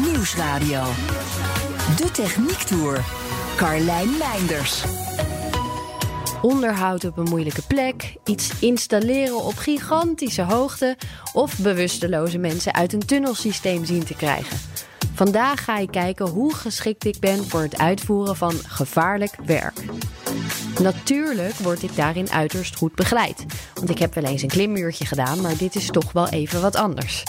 Nieuwsradio. De Techniek Tour. Carlijn Meinders. Onderhoud op een moeilijke plek, iets installeren op gigantische hoogte of bewusteloze mensen uit een tunnelsysteem zien te krijgen. Vandaag ga ik kijken hoe geschikt ik ben voor het uitvoeren van gevaarlijk werk. Natuurlijk word ik daarin uiterst goed begeleid. Want ik heb wel eens een klimmuurtje gedaan, maar dit is toch wel even wat anders.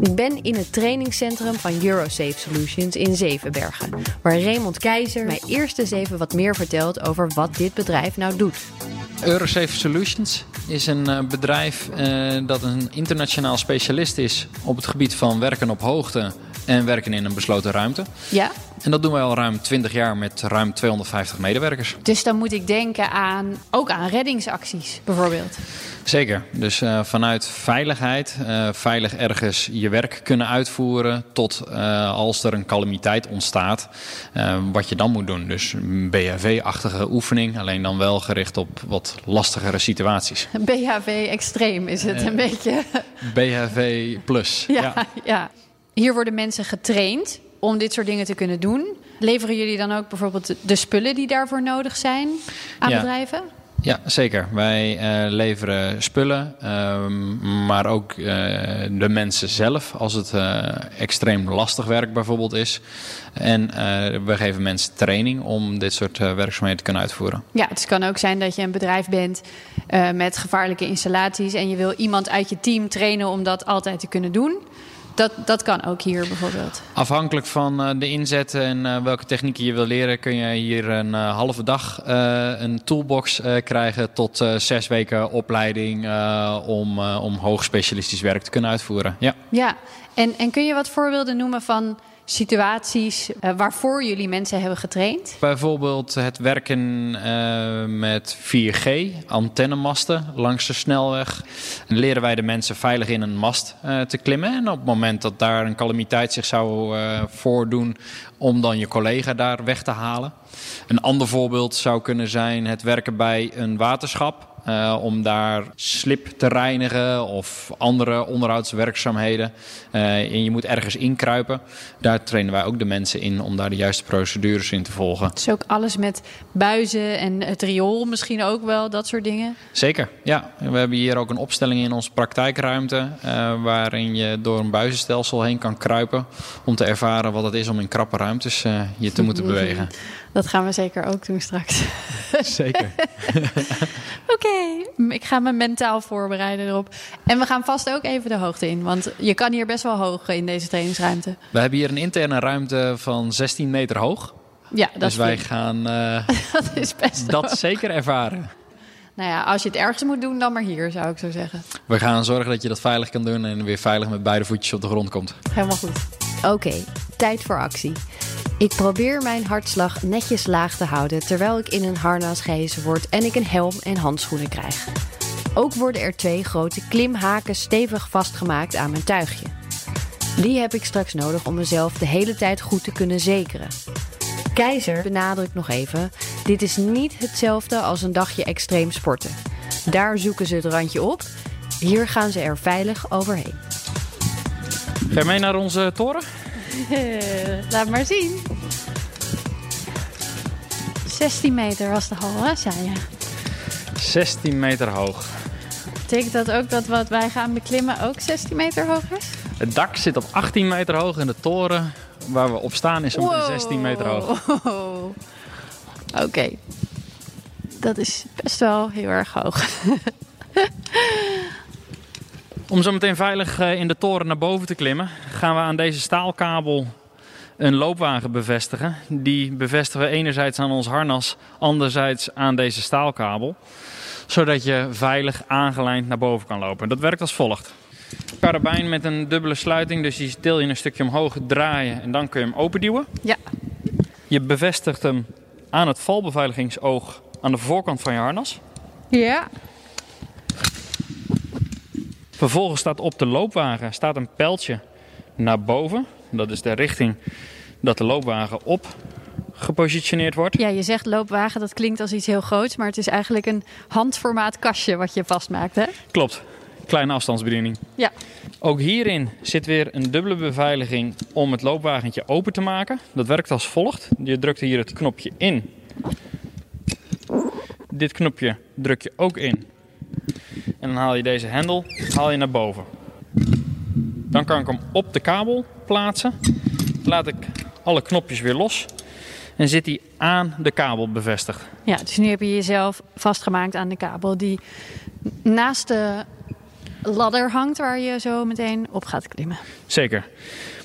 Ik ben in het trainingscentrum van Eurosafe Solutions in Zevenbergen, waar Raymond Keizer mij eerst eens even wat meer vertelt over wat dit bedrijf nou doet. Eurosafe Solutions is een uh, bedrijf uh, dat een internationaal specialist is op het gebied van werken op hoogte en werken in een besloten ruimte. Ja. En dat doen wij al ruim 20 jaar met ruim 250 medewerkers. Dus dan moet ik denken aan ook aan reddingsacties bijvoorbeeld. Zeker. Dus uh, vanuit veiligheid, uh, veilig ergens je werk kunnen uitvoeren, tot uh, als er een calamiteit ontstaat, wat je dan moet doen. Dus een BHV-achtige oefening, alleen dan wel gericht op wat lastigere situaties. BHV extreem is het een beetje. BHV plus. ja. ja. ja. Hier worden mensen getraind om dit soort dingen te kunnen doen. Leveren jullie dan ook bijvoorbeeld de spullen die daarvoor nodig zijn aan Ja. bedrijven? Ja, zeker. Wij eh, leveren spullen, ehm, maar ook eh, de mensen zelf als het eh, extreem lastig werk bijvoorbeeld is. En we geven mensen training om dit soort werkzaamheden te kunnen uitvoeren. Ja, het kan ook zijn dat je een bedrijf bent met gevaarlijke installaties en je wil iemand uit je team trainen om dat altijd te kunnen doen. Dat, dat kan ook hier bijvoorbeeld. Afhankelijk van eh, de inzet en eh, welke technieken je wil leren, kun je hier een eh, halve dag een toolbox krijgen tot zes weken opleiding om, om hoog specialistisch werk te kunnen uitvoeren. Ja. Ja, en, en kun je wat voorbeelden noemen van situaties eh, waarvoor jullie mensen hebben getraind? Bijvoorbeeld het werken eh, met 4G, antennemasten langs de snelweg. Dan leren wij de mensen veilig in een mast eh, te klimmen. En op het moment dat daar een calamiteit zich zou voordoen, om dan je collega daar weg te halen. Een ander voorbeeld zou kunnen zijn het werken bij een waterschap. Eh, om daar slip te reinigen of andere onderhoudswerkzaamheden. Eh, en je moet ergens inkruipen. Daar trainen wij ook de mensen in om daar de juiste procedures in te volgen. Dus ook alles met buizen en het riool misschien ook wel, dat soort dingen. Zeker, ja. We hebben hier ook een opstelling in onze praktijkruimte. eh, waarin je door een buizenstelsel heen kan kruipen. Om te ervaren wat het is om in krappe ruimtes je te moeten bewegen. Dat gaan we zeker ook doen straks. Zeker. Oké, ik ga me mentaal voorbereiden erop. En we gaan vast ook even de hoogte in, want je kan hier best wel hoog in deze trainingsruimte. We hebben hier een interne ruimte van 16 meter hoog. Ja, dat, dus wij vind ik- gaan eh, dat is best dat hoog. zeker ervaren. Nou ja, als je het ergens moet doen, dan maar hier, zou ik zo zeggen. We gaan zorgen dat je dat veilig kan doen en weer veilig met beide voetjes op de grond komt. Helemaal goed. Oké, tijd voor actie. Ik probeer mijn hartslag netjes laag te houden terwijl ik in een harnas gehezen word en ik een helm en handschoenen krijg. Ook worden er twee grote klimhaken stevig vastgemaakt aan mijn tuigje. Die heb ik straks nodig om mezelf de hele tijd goed te kunnen zekeren. Keizer benadrukt nog even: dit is niet hetzelfde als een dagje extreem sporten. Daar zoeken ze het randje op. Hier gaan ze er veilig overheen. Ga mee naar onze toren? Laat maar zien. 16 meter was de hal, hè, zei je. 16 meter hoog. Betekent dat ook dat wat wij gaan beklimmen ook 16 meter hoog is? Het dak zit op 18 meter hoog en de toren waar we op staan is ongeveer 16 meter hoog. Wow. Oké. Dat is best wel heel erg hoog. Om zo meteen veilig eh, in de toren naar boven te klimmen, gaan we aan deze staalkabel een loopwagen bevestigen. Die bevestigen we enerzijds aan ons harnas, anderzijds aan deze staalkabel. Zodat je veilig aangelijnd naar boven kan lopen. Dat werkt als volgt. Karabijn met een dubbele sluiting, dus die til je een stukje omhoog, draaien en dan kun je hem openduwen. Ja. Je bevestigt hem aan het valbeveiligingsoog aan de voorkant van je harnas. Ja. Vervolgens staat op de loopwagen staat een pijltje naar boven. Dat is de richting dat de loopwagen op gepositioneerd wordt. Ja, je zegt loopwagen, dat klinkt als iets heel groots, maar het is eigenlijk een handformaat kastje wat je vastmaakt, hè? Klopt, kleine afstandsbediening. Ja. Ook hierin zit weer een dubbele beveiliging om het loopwagentje open te maken. Dat werkt als volgt. Je drukt hier het knopje in. Dit knopje druk je ook in. En dan haal je deze hendel haal je naar boven. Dan kan ik hem op de kabel plaatsen. Laat ik alle knopjes weer los. En zit hij aan de kabel bevestigd. Ja, dus nu heb je jezelf vastgemaakt aan de kabel die naast de ladder hangt waar je zo meteen op gaat klimmen. Zeker.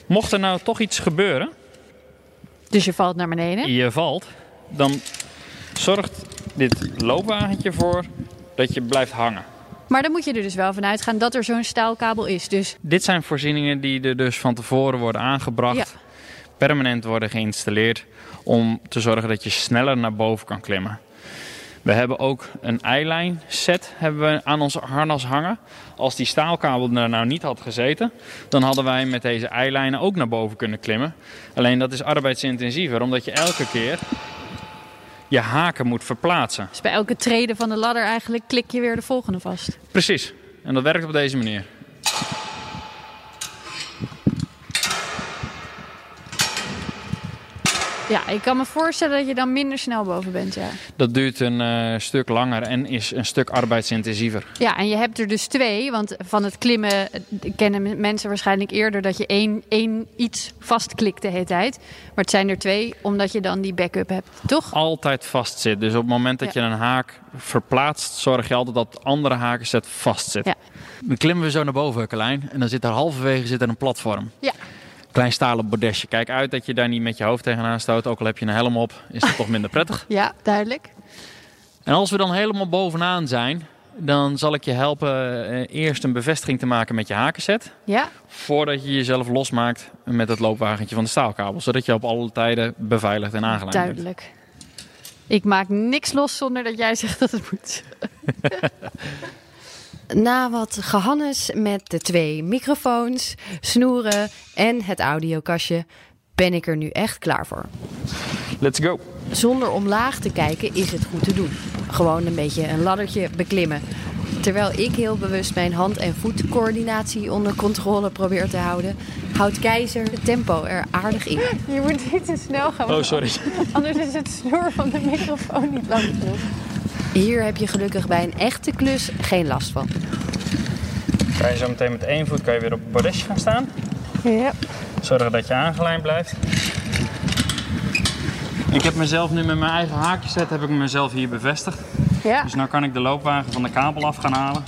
Mocht er nou toch iets gebeuren, Dus je valt naar beneden. je valt, dan zorgt dit loopwagentje voor dat je blijft hangen. Maar dan moet je er dus wel van uitgaan dat er zo'n staalkabel is. Dus Dit zijn voorzieningen die er dus van tevoren worden aangebracht, Ja. permanent worden geïnstalleerd om te zorgen dat je sneller naar boven kan klimmen. We hebben ook een eilijn set hebben we aan ons harnas hangen. Als die staalkabel er nou niet had gezeten, dan hadden wij met deze eilijnen ook naar boven kunnen klimmen. Alleen dat is arbeidsintensiever, omdat je elke keer je haken moet verplaatsen. Dus bij elke trede van de ladder eigenlijk klik je weer de volgende vast. Precies. En dat werkt op deze manier. Ja, ik kan me voorstellen dat je dan minder snel boven bent, ja. Dat duurt een eh, stuk langer en is een stuk arbeidsintensiever. Ja, en je hebt er dus twee, want van het klimmen eh, kennen mensen waarschijnlijk eerder dat je één, één iets vastklikt de hele tijd. Maar het zijn er twee, omdat je dan die backup hebt, toch? Altijd vast zit. Dus op het moment dat je een haak verplaatst, zorg je altijd dat de andere hakenset vast zit. Ja. Dan klimmen we zo naar boven, Carlijn. En dan zit er halverwege zit er een platform. Ja. Klein stalen bordesje. Kijk uit dat je daar niet met je hoofd tegenaan stoot. Ook al heb je een helm op, is dat toch minder prettig. Ja, duidelijk. En als we dan helemaal bovenaan zijn, dan zal ik je helpen eh, eerst een bevestiging te maken met je hakenset. Ja, Voordat je jezelf losmaakt met het loopwagentje van de staalkabel. Zodat je op alle tijden beveiligd en aangeleid bent. duidelijk. Ik maak niks los zonder dat jij zegt dat het moet. Na wat gehannes met de twee microfoons, snoeren en het audiokastje ben ik er nu echt klaar voor. Let's go. Zonder omlaag te kijken is het goed te doen. Gewoon een beetje een laddertje beklimmen. Terwijl ik heel bewust mijn hand- en voetcoördinatie onder controle probeer te houden, houdt Keizer het tempo er aardig in. Je moet niet te snel gaan, Oh, sorry. anders is het snoer van de microfoon niet lang genoeg. Hier heb je gelukkig bij een echte klus geen last van. Kan je zo meteen met één voet kan je weer op het bordesje gaan staan. Ja. Zorgen dat je aangelijnd blijft. Ik heb mezelf nu met mijn eigen haakjeset heb ik mezelf hier bevestigd. Ja. Dus nu kan ik de loopwagen van de kabel af gaan halen.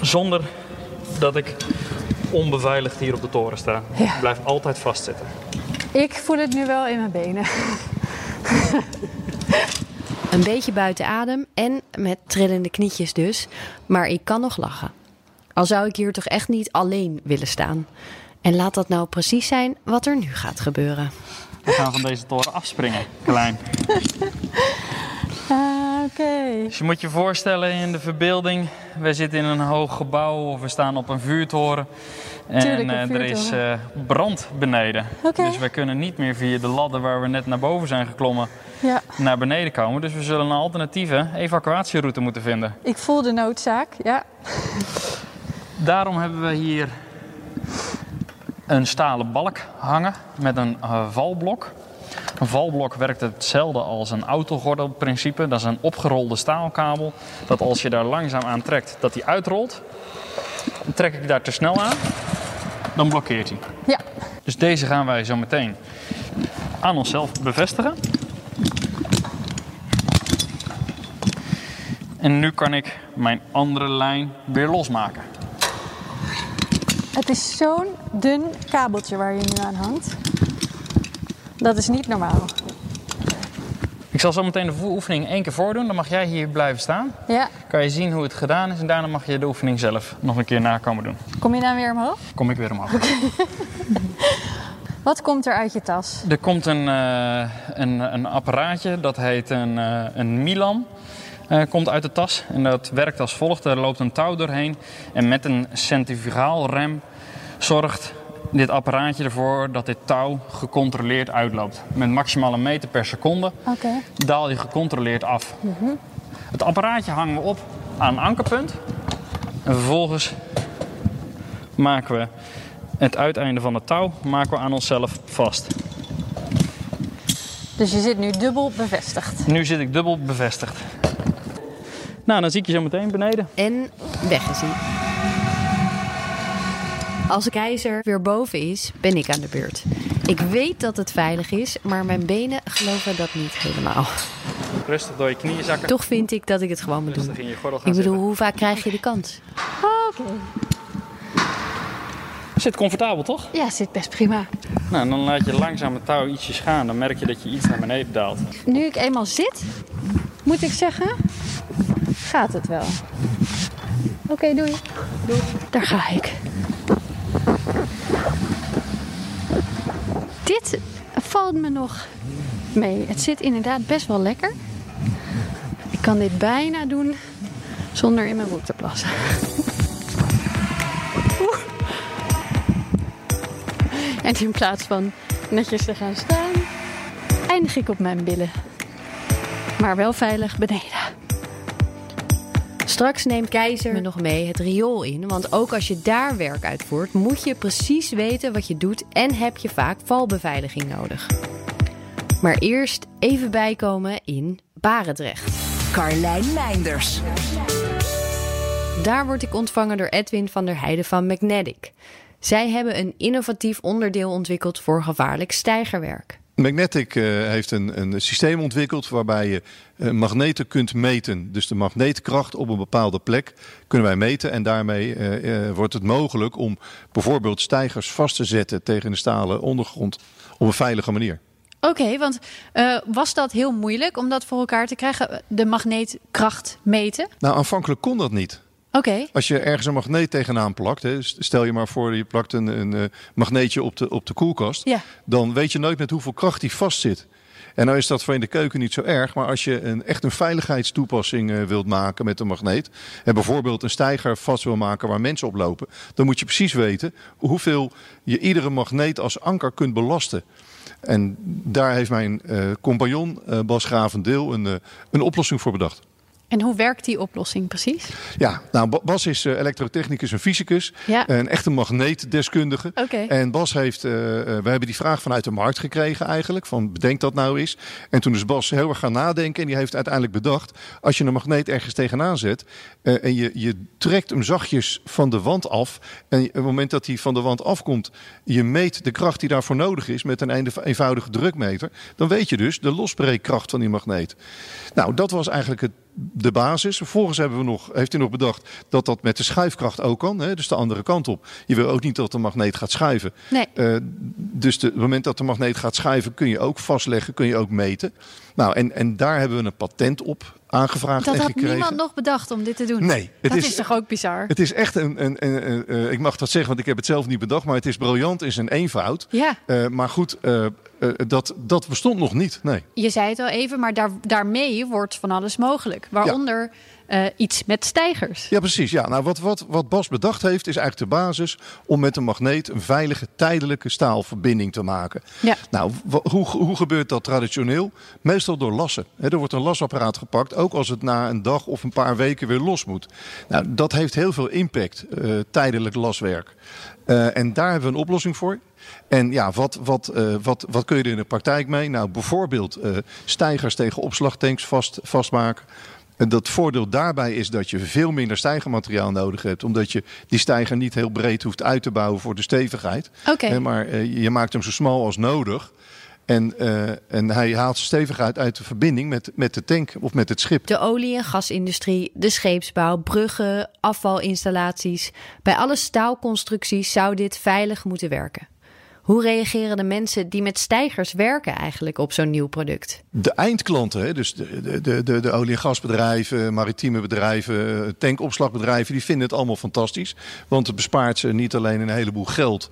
Zonder dat ik onbeveiligd hier op de toren sta. Ja. Ik blijf altijd vastzitten. Ik voel het nu wel in mijn benen. Een beetje buiten adem en met trillende knietjes dus. Maar ik kan nog lachen. Al zou ik hier toch echt niet alleen willen staan. En laat dat nou precies zijn wat er nu gaat gebeuren. We gaan van deze toren afspringen, klein. Oké. Dus je moet je voorstellen in de verbeelding, we zitten in een hoog gebouw of we staan op een vuurtoren. En Tuurlijk, eh, er is eh, brand beneden. Dus we kunnen niet meer via de ladder waar we net naar boven zijn geklommen Ja, naar beneden komen. Dus we zullen een alternatieve evacuatieroute moeten vinden. ik voel de noodzaak. Ja. Daarom hebben we hier een stalen balk hangen met een eh, valblok. Een valblok werkt hetzelfde als een autogordelprincipe. Dat is een opgerolde staalkabel. Dat als je daar langzaam aan trekt, dat die uitrolt. Trek ik daar te snel aan, dan blokkeert hij. Ja. Dus deze gaan wij zo meteen aan onszelf bevestigen. En nu kan ik mijn andere lijn weer losmaken. Het is zo'n dun kabeltje waar je nu aan hangt. Dat is niet normaal. Ik zal zo meteen de oefening één keer voordoen. Dan mag jij hier blijven staan. Ja. Kan je zien hoe het gedaan is en daarna mag je de oefening zelf nog een keer nakomen doen. Kom je dan weer omhoog? Kom ik weer omhoog. Wat komt er uit je tas? Er komt een, uh, een, een apparaatje, dat heet een, uh, een Milan. Uh, komt uit de tas en dat werkt als volgt. Er loopt een touw doorheen en met een centrifugaalrem zorgt dit apparaatje ervoor dat dit touw gecontroleerd uitloopt. Met maximaal een meter per seconde okay. daal je gecontroleerd af. Mm -hmm. Het apparaatje hangen we op aan een ankerpunt. En vervolgens maken we het uiteinde van het touw maken we aan onszelf vast. Dus je zit nu dubbel bevestigd? Nu zit ik dubbel bevestigd. Nou, dan zie ik je zo meteen beneden. En weggezien. Als keizer weer boven is, ben ik aan de beurt. Ik weet dat het veilig is, maar mijn benen geloven dat niet helemaal. Rustig door je knieën zakken. Toch vind ik dat ik het gewoon moet doen. In je gordel ik bedoel, zitten. hoe vaak krijg je de kans? Oké. Okay. Zit comfortabel, toch? Ja, zit best prima. Nou, dan laat je langzaam het touw ietsjes gaan. Dan merk je dat je iets naar beneden daalt. Nu ik eenmaal zit, moet ik zeggen, gaat het wel. Oké, okay, doei. doei. Daar ga ik. Dit valt me nog mee. Het zit inderdaad best wel lekker. Ik kan dit bijna doen zonder in mijn broek te plassen. En in plaats van netjes te gaan staan, eindig ik op mijn billen. Maar wel veilig beneden. Straks neemt Keizer me nog mee het riool in. Want ook als je daar werk uitvoert, moet je precies weten wat je doet en heb je vaak valbeveiliging nodig. Maar eerst even bijkomen in Barendrecht. Carlijn Meinders. Daar word ik ontvangen door Edwin van der Heijden van Magnetic. Zij hebben een innovatief onderdeel ontwikkeld voor gevaarlijk stijgerwerk. Magnetic uh, heeft een, een, systeem ontwikkeld waarbij je uh, magneten kunt meten. Dus de magneetkracht op een bepaalde plek kunnen wij meten. En daarmee uh, wordt het mogelijk om bijvoorbeeld stijgers vast te zetten tegen de stalen ondergrond op een veilige manier. Oké, okay, want was dat heel moeilijk om dat voor elkaar te krijgen, de magneetkracht meten? Nou, aanvankelijk kon dat niet. Okay. Als je ergens een magneet tegenaan plakt, hè, stel je maar voor je plakt een, een uh, magneetje op de, op de koelkast, ja. dan weet je nooit met hoeveel kracht die vastzit. En nou is dat voor in de keuken niet zo erg, maar als je een, echt een veiligheidstoepassing uh, wilt maken met een magneet, en bijvoorbeeld een stijger vast wil maken waar mensen op lopen, dan moet je precies weten hoeveel je iedere magneet als anker kunt belasten. En daar heeft mijn uh, compagnon Bas Gravendeel een, een oplossing voor bedacht. En hoe werkt die oplossing precies? Ja, nou Bas is uh, elektrotechnicus en fysicus. Ja. Een echte magneetdeskundige. Okay. En Bas heeft, uh, we hebben die vraag vanuit de markt gekregen eigenlijk. Van bedenk dat nou eens. En toen is Bas heel erg gaan nadenken. En die heeft uiteindelijk bedacht. Als je een magneet ergens tegenaan zet. Uh, en je, je trekt hem zachtjes van de wand af. En op het moment dat hij van de wand afkomt. Je meet de kracht die daarvoor nodig is. Met een eenvoudige drukmeter. Dan weet je dus de losbreekkracht van die magneet. Nou, dat was eigenlijk het de basis. Vervolgens hebben we nog, heeft hij nog bedacht dat dat met de schuifkracht ook kan. Hè? Dus de andere kant op. Je wil ook niet dat de magneet gaat schuiven. Nee. Uh, dus de, op het moment dat de magneet gaat schuiven kun je ook vastleggen, kun je ook meten. Nou, en, en daar hebben we een patent op aangevraagd dat en had gekregen. niemand nog bedacht om dit te doen. Nee. Het dat is, is, toch ook bizar? Het is echt een, een, een, een uh, ik mag dat zeggen, want ik heb het zelf niet bedacht, maar het is briljant, is een eenvoud. Ja. Uh, maar goed, uh, dat, dat bestond nog niet. Nee. Je zei het al even, maar daar, daarmee wordt van alles mogelijk. Waaronder ja. Iets met stijgers. Ja, precies. Ja. Nou, wat, wat, wat Bas bedacht heeft, is eigenlijk de basis om met een magneet een veilige tijdelijke staalverbinding te maken. Ja. Nou, hoe, hoe gebeurt dat traditioneel? Meestal door lassen. He, er wordt een lasapparaat gepakt, ook als het na een dag of een paar weken weer los moet. Nou, dat heeft heel veel impact, uh, tijdelijk laswerk. Uh, en daar hebben we een oplossing voor. En ja, wat, wat, uh, wat, wat kun je er in de praktijk mee? Nou, bijvoorbeeld uh, stijgers tegen opslagtanks vast, vastmaken. En dat voordeel daarbij is dat je veel minder stijgermateriaal nodig hebt. Omdat je die stijger niet heel breed hoeft uit te bouwen voor de stevigheid. Okay. Maar uh, je maakt hem zo smal als nodig. En, uh, en hij haalt stevigheid uit de verbinding met, met de tank of met het schip. De olie- en gasindustrie, de scheepsbouw, bruggen, afvalinstallaties. Bij alle staalconstructies zou dit veilig moeten werken. Hoe reageren de mensen die met stijgers werken eigenlijk op zo'n nieuw product? De eindklanten, dus de, de, de, de olie- en gasbedrijven, maritieme bedrijven, tankopslagbedrijven, die vinden het allemaal fantastisch. Want het bespaart ze niet alleen een heleboel geld,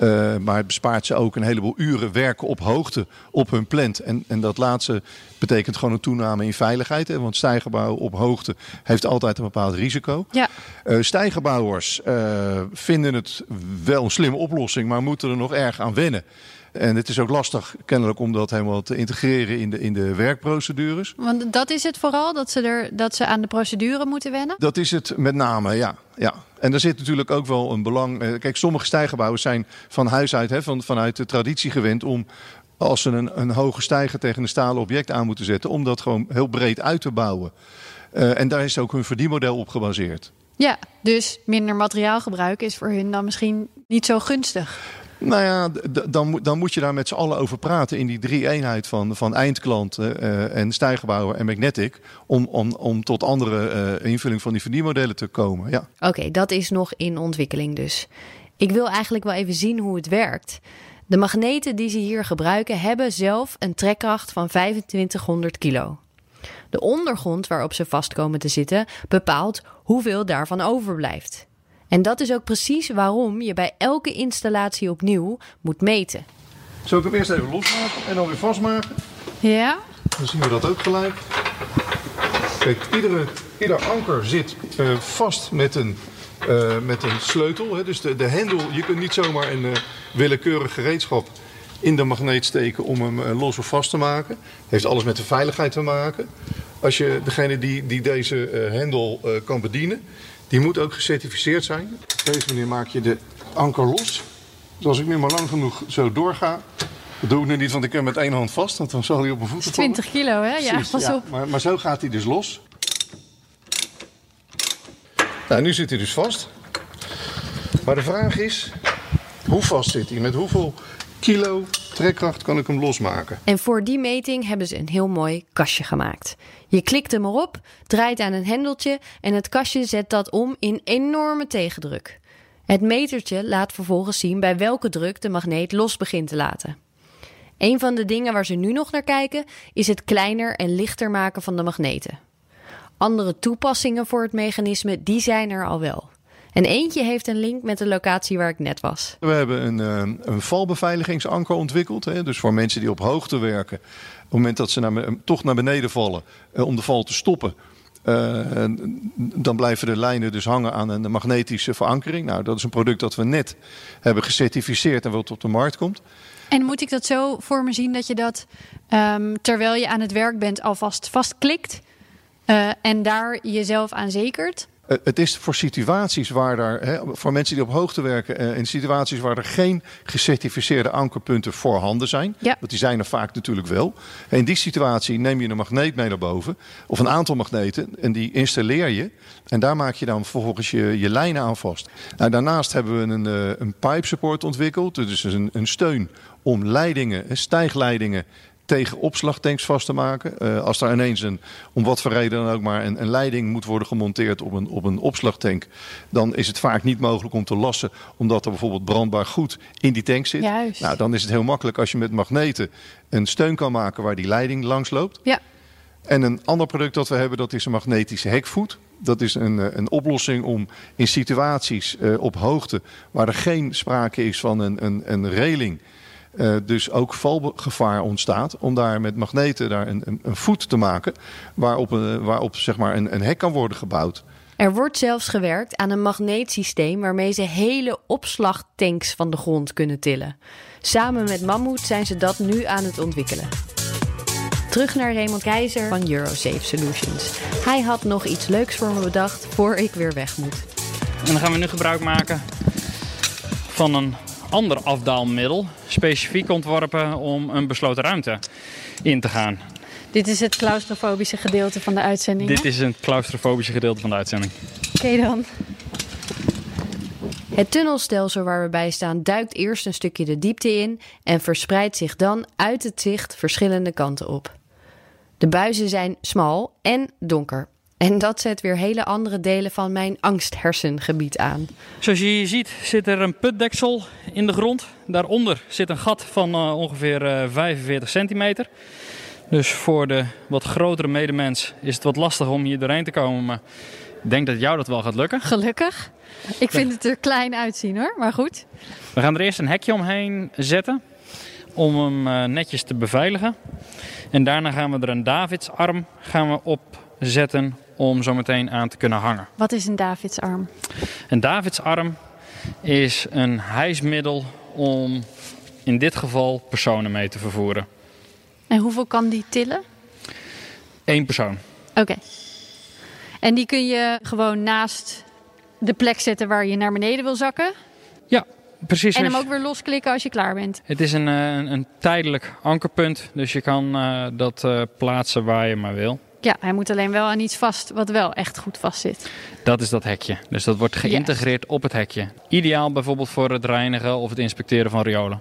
uh, maar het bespaart ze ook een heleboel uren werken op hoogte op hun plant. En, en dat laatste betekent gewoon een toename in veiligheid. Hè, want stijgerbouw op hoogte heeft altijd een bepaald risico. Ja. Uh, stijgerbouwers uh, vinden het wel een slimme oplossing, maar moeten er nog erg aan wennen. En het is ook lastig kennelijk om dat helemaal te integreren in de, in de werkprocedures. Want dat is het vooral, dat ze, er, dat ze aan de procedure moeten wennen? Dat is het met name, ja. ja. En er zit natuurlijk ook wel een belang... Eh, kijk, sommige stijgerbouwers zijn van huis uit, hè, van, vanuit de traditie gewend... om als ze een, een hoge stijger tegen een stalen object aan moeten zetten... om dat gewoon heel breed uit te bouwen. Uh, en daar is ook hun verdienmodel op gebaseerd. Ja, dus minder materiaalgebruik is voor hun dan misschien niet zo gunstig. Nou ja, dan, dan moet je daar met z'n allen over praten in die drie eenheid van, van eindklant uh, en stijgerbouwer en magnetic. Om, om, om tot andere uh, invulling van die verdienmodellen te komen. Ja. Oké, dat is nog in ontwikkeling dus. Ik wil eigenlijk wel even zien hoe het werkt. De magneten die ze hier gebruiken hebben zelf een trekkracht van 2500 kilo. De ondergrond waarop ze vast komen te zitten bepaalt hoeveel daarvan overblijft. En dat is ook precies waarom je bij elke installatie opnieuw moet meten. Zal ik hem eerst even losmaken en dan weer vastmaken? Ja. Dan zien we dat ook gelijk. Kijk, iedere, ieder anker zit uh, vast met een, uh, met een sleutel. Hè. Dus de, de hendel, je kunt niet zomaar een uh, willekeurig gereedschap in de magneet steken om hem los of vast te maken. Heeft alles met de veiligheid te maken. Als je degene die, die deze hendel kan bedienen, die moet ook gecertificeerd zijn. Op deze manier maak je de anker los. Dus als ik nu maar lang genoeg zo doorga. Dat doe ik nu niet, want ik heb hem met één hand vast. Want dan zal hij op mijn voeten 20 kilo, hè? Ja, Precies, pas ja. op. Maar, maar zo gaat hij dus los. Nou, nu zit hij dus vast. Maar de vraag is, hoe vast zit hij? Met hoeveel kilo trekkracht kan ik hem losmaken? En voor die meting hebben ze een heel mooi kastje gemaakt. Je klikt hem erop, draait aan een hendeltje en het kastje zet dat om in enorme tegendruk. Het metertje laat vervolgens zien bij welke druk de magneet los begint te laten. Een van de dingen waar ze nu nog naar kijken is het kleiner en lichter maken van de magneten. Andere toepassingen voor het mechanisme die zijn er al wel. En eentje heeft een link met de locatie waar ik net was. We hebben een, een valbeveiligingsanker ontwikkeld. Hè, dus voor mensen die op hoogte werken. Op het moment dat ze naar, toch naar beneden vallen om de val te stoppen. Uh, dan blijven de lijnen dus hangen aan een magnetische verankering. Nou, dat is een product dat we net hebben gecertificeerd en wat op de markt komt. En moet ik dat zo voor me zien dat je dat um, terwijl je aan het werk bent alvast vastklikt uh, en daar jezelf aan zekert? Het is voor situaties waar er, hè, voor mensen die op hoogte werken, uh, in situaties waar er geen gecertificeerde ankerpunten voorhanden zijn. Ja. Want die zijn er vaak natuurlijk wel. En in die situatie neem je een magneet mee naar boven, of een aantal magneten, en die installeer je. En daar maak je dan vervolgens je, je lijnen aan vast. Nou, daarnaast hebben we een, uh, een pipe support ontwikkeld, dus een, een steun om leidingen, stijgleidingen tegen opslagtanks vast te maken. Uh, als daar ineens een, om wat voor reden dan ook maar een, een, leiding moet worden gemonteerd op een, op een opslagtank, dan is het vaak niet mogelijk om te lassen, omdat er bijvoorbeeld brandbaar goed in die tank zit. Juist. Nou, dan is het heel makkelijk als je met magneten een steun kan maken waar die leiding langs loopt. Ja. En een ander product dat we hebben, dat is een magnetische hekvoet. Dat is een, een oplossing om in situaties uh, op hoogte waar er geen sprake is van een, een, een reling. Uh, dus ook valgevaar ontstaat. Om daar met magneten daar een, een, een voet te maken. Waarop, een, waarop zeg maar een, een hek kan worden gebouwd. Er wordt zelfs gewerkt aan een magneetsysteem waarmee ze hele opslagtanks van de grond kunnen tillen. Samen met Mammoet zijn ze dat nu aan het ontwikkelen. Terug naar Raymond Keizer van Eurosafe Solutions. Hij had nog iets leuks voor me bedacht voor ik weer weg moet. En dan gaan we nu gebruik maken van een ander afdaalmiddel, specifiek ontworpen om een besloten ruimte in te gaan. Dit is het claustrofobische gedeelte van de uitzending. Dit is het claustrofobische gedeelte van de uitzending. Oké okay dan. Het tunnelstelsel waar we bij staan duikt eerst een stukje de diepte in en verspreidt zich dan uit het zicht verschillende kanten op. De buizen zijn smal en donker. En dat zet weer hele andere delen van mijn angsthersengebied aan. Zoals je hier ziet zit er een putdeksel in de grond. Daaronder zit een gat van uh, ongeveer uh, 45 centimeter. Dus voor de wat grotere medemens is het wat lastig om hier doorheen te komen. Maar ik denk dat jou dat wel gaat lukken. Gelukkig. Ik vind het er klein uitzien hoor, maar goed. We gaan er eerst een hekje omheen zetten om hem uh, netjes te beveiligen. En daarna gaan we er een Davidsarm gaan we opzetten om zo meteen aan te kunnen hangen. Wat is een Davidsarm? Een Davidsarm is een hijsmiddel om in dit geval personen mee te vervoeren. En hoeveel kan die tillen? Eén persoon. Oké. Okay. En die kun je gewoon naast de plek zetten waar je naar beneden wil zakken? Ja, precies. En hem ook weer losklikken als je klaar bent? Het is een, een, een tijdelijk ankerpunt, dus je kan uh, dat uh, plaatsen waar je maar wil. Ja, hij moet alleen wel aan iets vast wat wel echt goed vast zit. Dat is dat hekje. Dus dat wordt geïntegreerd yes. op het hekje. Ideaal bijvoorbeeld voor het reinigen of het inspecteren van riolen.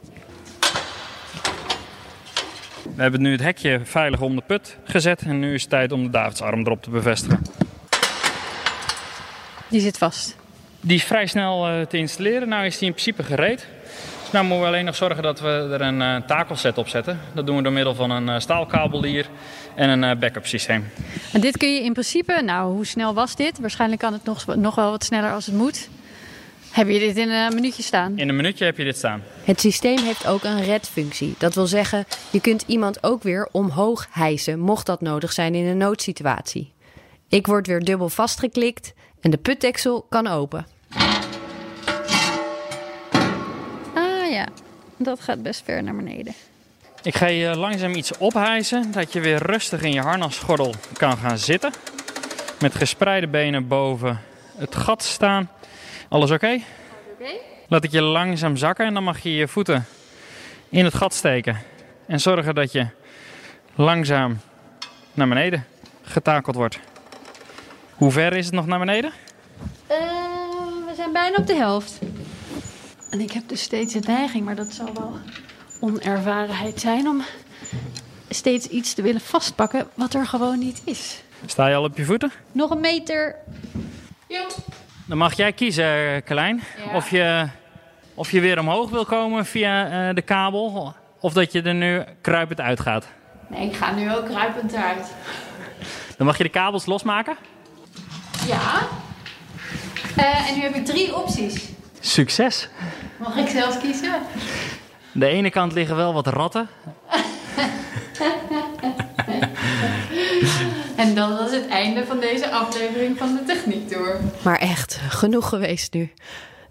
We hebben nu het hekje veilig om de put gezet en nu is het tijd om de Davidsarm erop te bevestigen. Die zit vast. Die is vrij snel uh, te installeren. Nou is die in principe gereed. Dus nou moeten we alleen nog zorgen dat we er een uh, takelset op zetten. Dat doen we door middel van een uh, staalkabelier en een uh, backup systeem. En dit kun je in principe, nou hoe snel was dit? Waarschijnlijk kan het nog, nog wel wat sneller als het moet. Heb je dit in een minuutje staan? In een minuutje heb je dit staan. Het systeem heeft ook een redfunctie. Dat wil zeggen, je kunt iemand ook weer omhoog hijsen, mocht dat nodig zijn in een noodsituatie. Ik word weer dubbel vastgeklikt en de putdeksel kan open. Ja, dat gaat best ver naar beneden. Ik ga je langzaam iets ophijzen, dat je weer rustig in je harnasgordel kan gaan zitten. Met gespreide benen boven het gat staan. Alles oké? Okay? Okay. Laat ik je langzaam zakken en dan mag je je voeten in het gat steken. En zorgen dat je langzaam naar beneden getakeld wordt. Hoe ver is het nog naar beneden? Uh, we zijn bijna op de helft. En ik heb dus steeds de neiging, maar dat zal wel onervarenheid zijn om steeds iets te willen vastpakken wat er gewoon niet is. Sta je al op je voeten? Nog een meter. Jo. Dan mag jij kiezen, Klein, ja. of, je, of je weer omhoog wil komen via uh, de kabel of dat je er nu kruipend uitgaat. Nee, ik ga nu ook kruipend eruit. Dan mag je de kabels losmaken. Ja. Uh, en nu heb ik drie opties. Succes. Mag ik zelfs kiezen? De ene kant liggen wel wat ratten. en dan was het einde van deze aflevering van de Techniek Tour. Maar echt, genoeg geweest nu.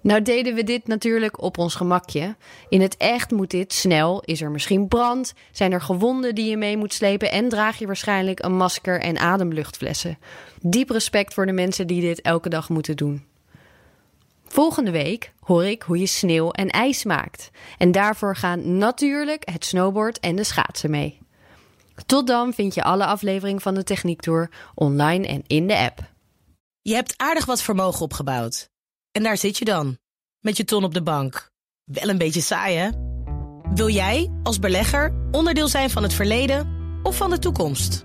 Nou deden we dit natuurlijk op ons gemakje. In het echt moet dit snel. Is er misschien brand? Zijn er gewonden die je mee moet slepen? En draag je waarschijnlijk een masker en ademluchtflessen. Diep respect voor de mensen die dit elke dag moeten doen. Volgende week hoor ik hoe je sneeuw en ijs maakt. En daarvoor gaan natuurlijk het snowboard en de schaatsen mee. Tot dan vind je alle afleveringen van de Techniek Tour online en in de app. Je hebt aardig wat vermogen opgebouwd. En daar zit je dan, met je ton op de bank. Wel een beetje saai, hè? Wil jij, als belegger, onderdeel zijn van het verleden of van de toekomst?